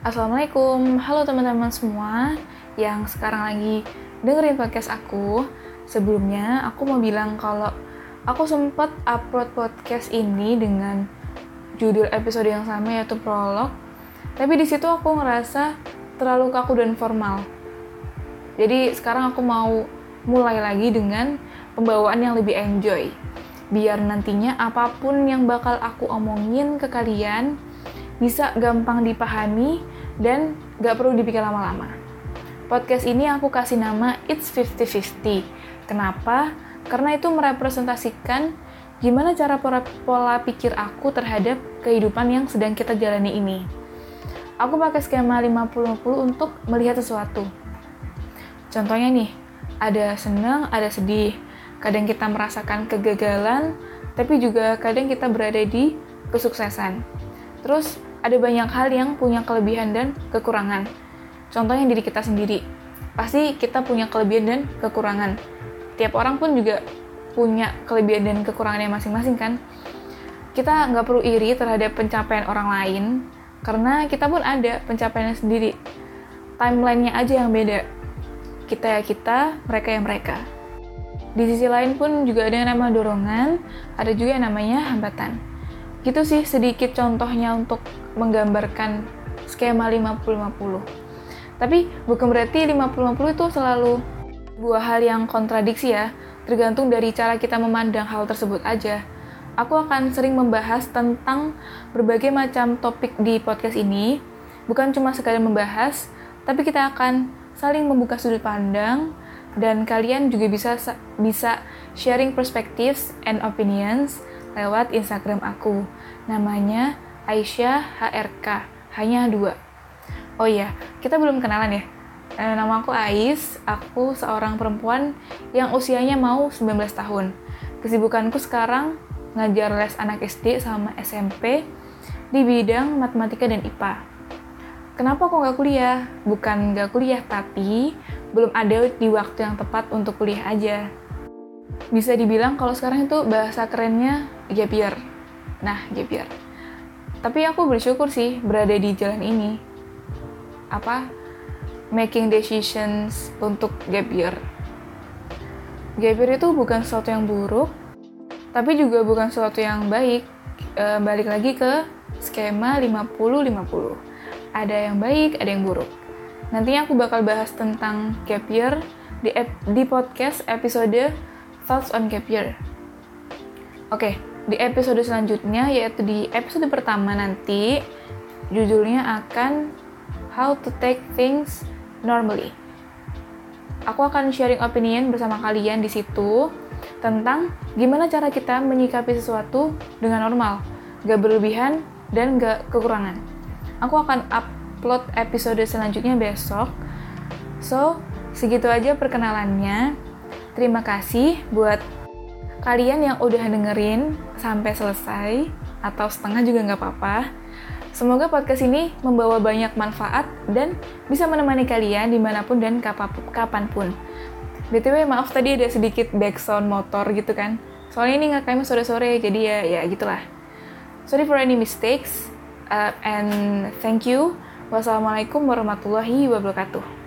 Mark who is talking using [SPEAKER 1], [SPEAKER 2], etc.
[SPEAKER 1] Assalamualaikum, halo teman-teman semua yang sekarang lagi dengerin podcast aku. Sebelumnya aku mau bilang kalau aku sempat upload podcast ini dengan judul episode yang sama yaitu prolog. Tapi di situ aku ngerasa terlalu kaku dan formal. Jadi sekarang aku mau mulai lagi dengan pembawaan yang lebih enjoy. Biar nantinya apa pun yang bakal aku omongin ke kalian, bisa gampang dipahami dan gak perlu dipikir lama-lama. Podcast ini aku kasih nama It's 50-50. Kenapa? Karena itu merepresentasikan gimana cara pola, pola pikir aku terhadap kehidupan yang sedang kita jalani ini. Aku pakai skema 50-50 untuk melihat sesuatu. Contohnya nih, ada senang, ada sedih. Kadang kita merasakan kegagalan, tapi juga kadang kita berada di kesuksesan. Terus ada banyak hal yang punya kelebihan dan kekurangan. Contohnya diri kita sendiri. Pasti kita punya kelebihan dan kekurangan. Tiap orang pun juga punya kelebihan dan kekurangannya masing-masing kan. Kita nggak perlu iri terhadap pencapaian orang lain, karena kita pun ada pencapaiannya sendiri. Timelinenya aja yang beda. Kita ya kita, mereka ya mereka. Di sisi lain pun juga ada yang namanya dorongan, ada juga yang namanya hambatan gitu sih sedikit contohnya untuk menggambarkan skema 50-50 tapi bukan berarti 50-50 itu selalu buah hal yang kontradiksi ya. Tergantung dari cara kita memandang hal tersebut aja. Aku akan sering membahas tentang berbagai macam topik di podcast ini. Bukan cuma sekadar membahas tapi kita akan saling membuka sudut pandang dan kalian juga bisa bisa sharing perspectives and opinions lewat Instagram aku. Namanya Aisyah HRK, hanya dua. Oh iya, kita belum kenalan ya. E, nama aku Ais, aku seorang perempuan yang usianya mau 19 tahun. Kesibukanku sekarang ngajar les anak SD sama SMP di bidang matematika dan IPA. Kenapa kok nggak kuliah? Bukan nggak kuliah, tapi belum ada di waktu yang tepat untuk kuliah aja bisa dibilang kalau sekarang itu bahasa kerennya gap year. Nah, gap year. Tapi aku bersyukur sih berada di jalan ini. Apa? Making decisions untuk gap year. Gap year itu bukan sesuatu yang buruk, tapi juga bukan sesuatu yang baik. E, balik lagi ke skema 50-50. Ada yang baik, ada yang buruk. Nantinya aku bakal bahas tentang gap year di, di podcast episode Thoughts on Gap Year. Oke, di episode selanjutnya yaitu di episode pertama nanti judulnya akan How to Take Things Normally. Aku akan sharing opinion bersama kalian di situ tentang gimana cara kita menyikapi sesuatu dengan normal, gak berlebihan dan gak kekurangan. Aku akan upload episode selanjutnya besok. So, segitu aja perkenalannya. Terima kasih buat kalian yang udah dengerin sampai selesai atau setengah juga nggak apa-apa. Semoga podcast ini membawa banyak manfaat dan bisa menemani kalian di mana pun dan kapan pun. BTW maaf tadi ada sedikit background motor gitu kan. Soalnya ini nggak kayak sore-sore jadi ya ya gitulah. Sorry for any mistakes uh, and thank you. Wassalamualaikum warahmatullahi wabarakatuh.